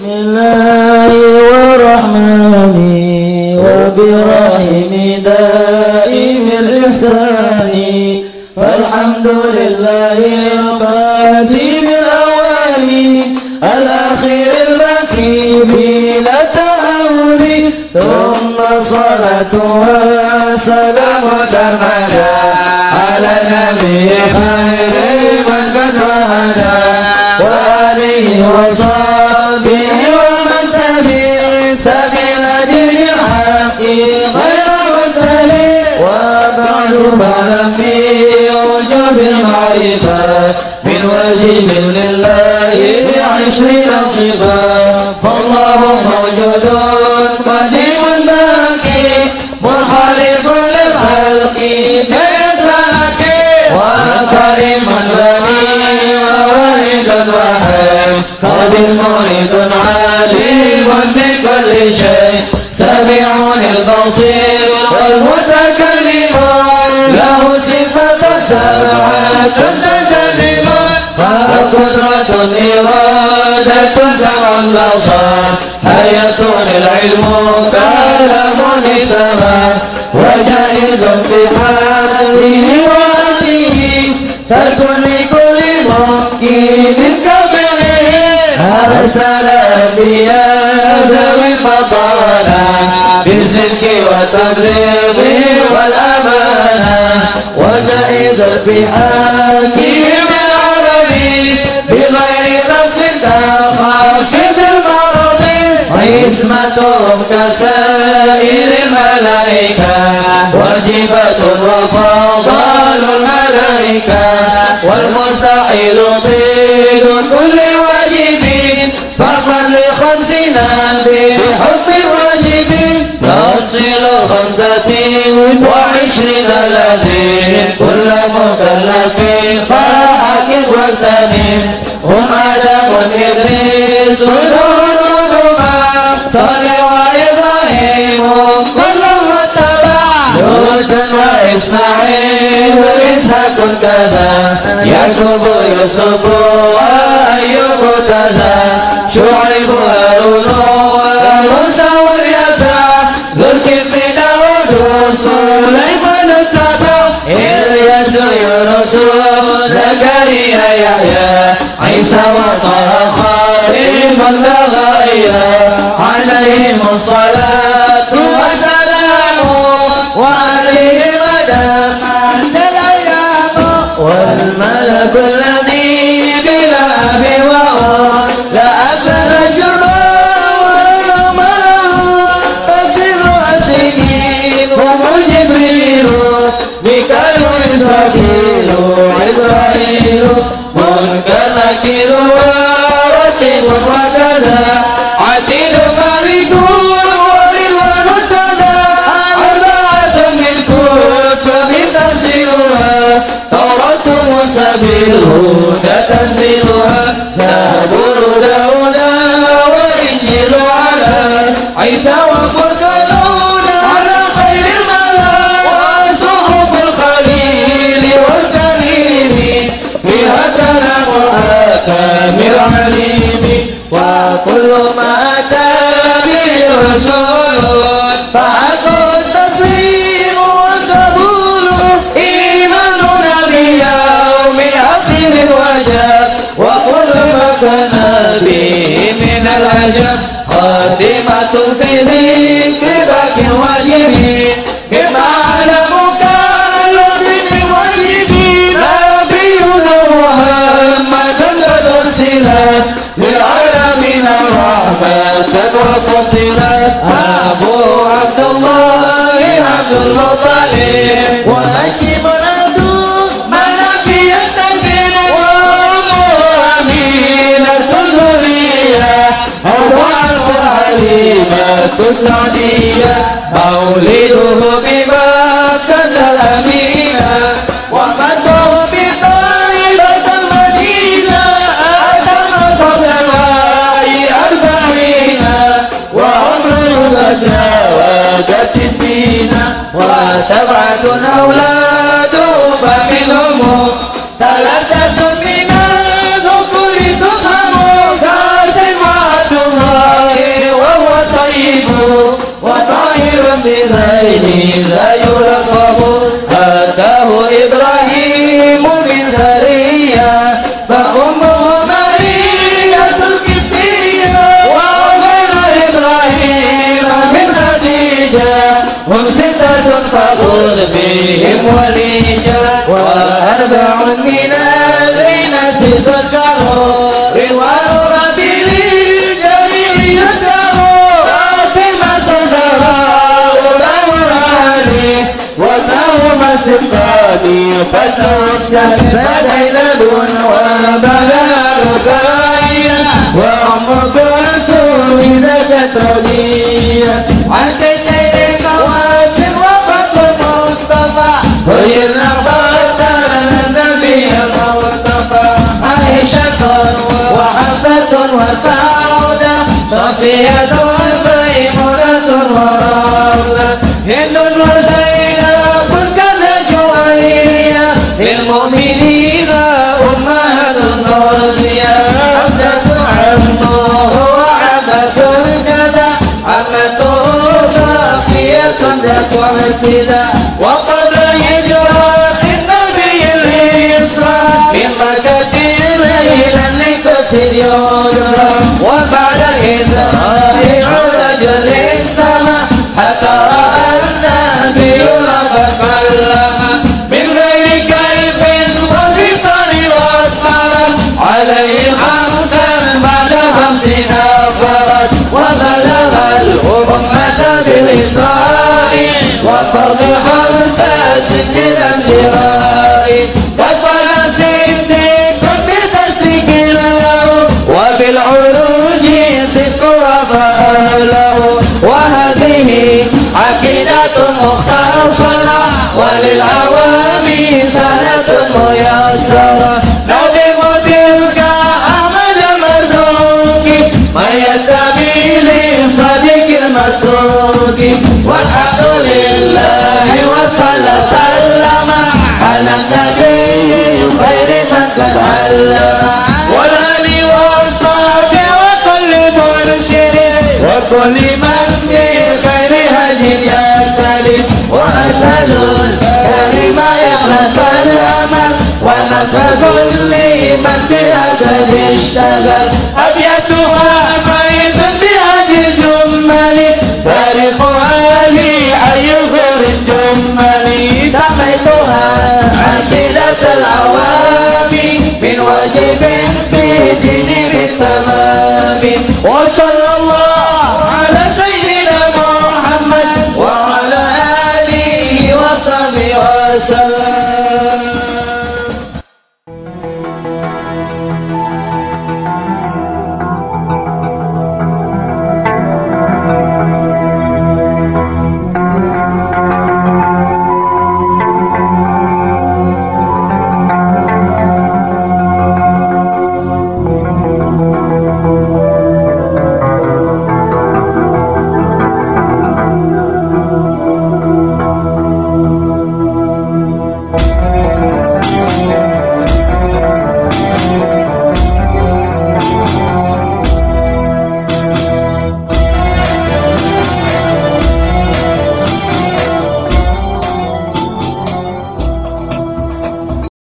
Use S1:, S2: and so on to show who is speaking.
S1: بسم الله والرحمن وبرحيم دائم الإحسان. فالحمد لله القديم الأول الأخير البكي بلا تأول ثم صلاة وسلام سرمدا على النبي خير من قد وهدى وآله وصحبه وجه لله عشرين صفة فالله موجود العلم كلام السماء وجائز في وعده ترك لكل ممكن كبره أرسل أنبياء ذوي الفضالة بالصدق والتبليغ والأمانة. وجائز في كسائر الملائكة واجبة وفضل الملائكة والمستحيل ضد كل واجب فقط لخمسنا بحب واجب تفصيل خمسة وعشرين الذين كل مكلف فحكم واغتنم هم وإسماعيل وإسحاق كذا يعقوب يوسف وأيوب كذا شعيب هارون وموسى واليسع ذو الكفل داود سليمان اتبع إلياس يونس زكريا يحيى عيسى وطه خاتم البغايا عليهم الصلاة خاتمة في ذكر باقي الواجب كما علم كان من واجب نبينا محمد قد أرسل للعالمين رحمة السعدية مولده بمكة الأمينة ومده بطيبة المدينة أتم قبل أربعين وعمره تجاوز الستين وسبعة أولاده فمنهم الحسين لا يرفه أتاه إبراهيم من سرية فأمه مرية الكفتية وغير إبراهيم من خديجة. هم ستة فخذ بهم وليجة وأربع من العنة ذكروا. فتوسل فزينب وبلاء رقية وأم كلثوم ذكت ربيع عن سيد الخواتم وفاطمة مصطفى خيرنا فاختار النبي المصطفى عائشة وحفصة وسعودة صفية ميمونة ورابلة هند vida. عقيدة مختصرة وللعوام سنة ميسرة. فكل من بهذا اشتغل أبيتها فيض بهذه الجمل تاريخها لي أيغر الجمل سمعتها عدلة العوام من واجب في ديني بالتمام وصل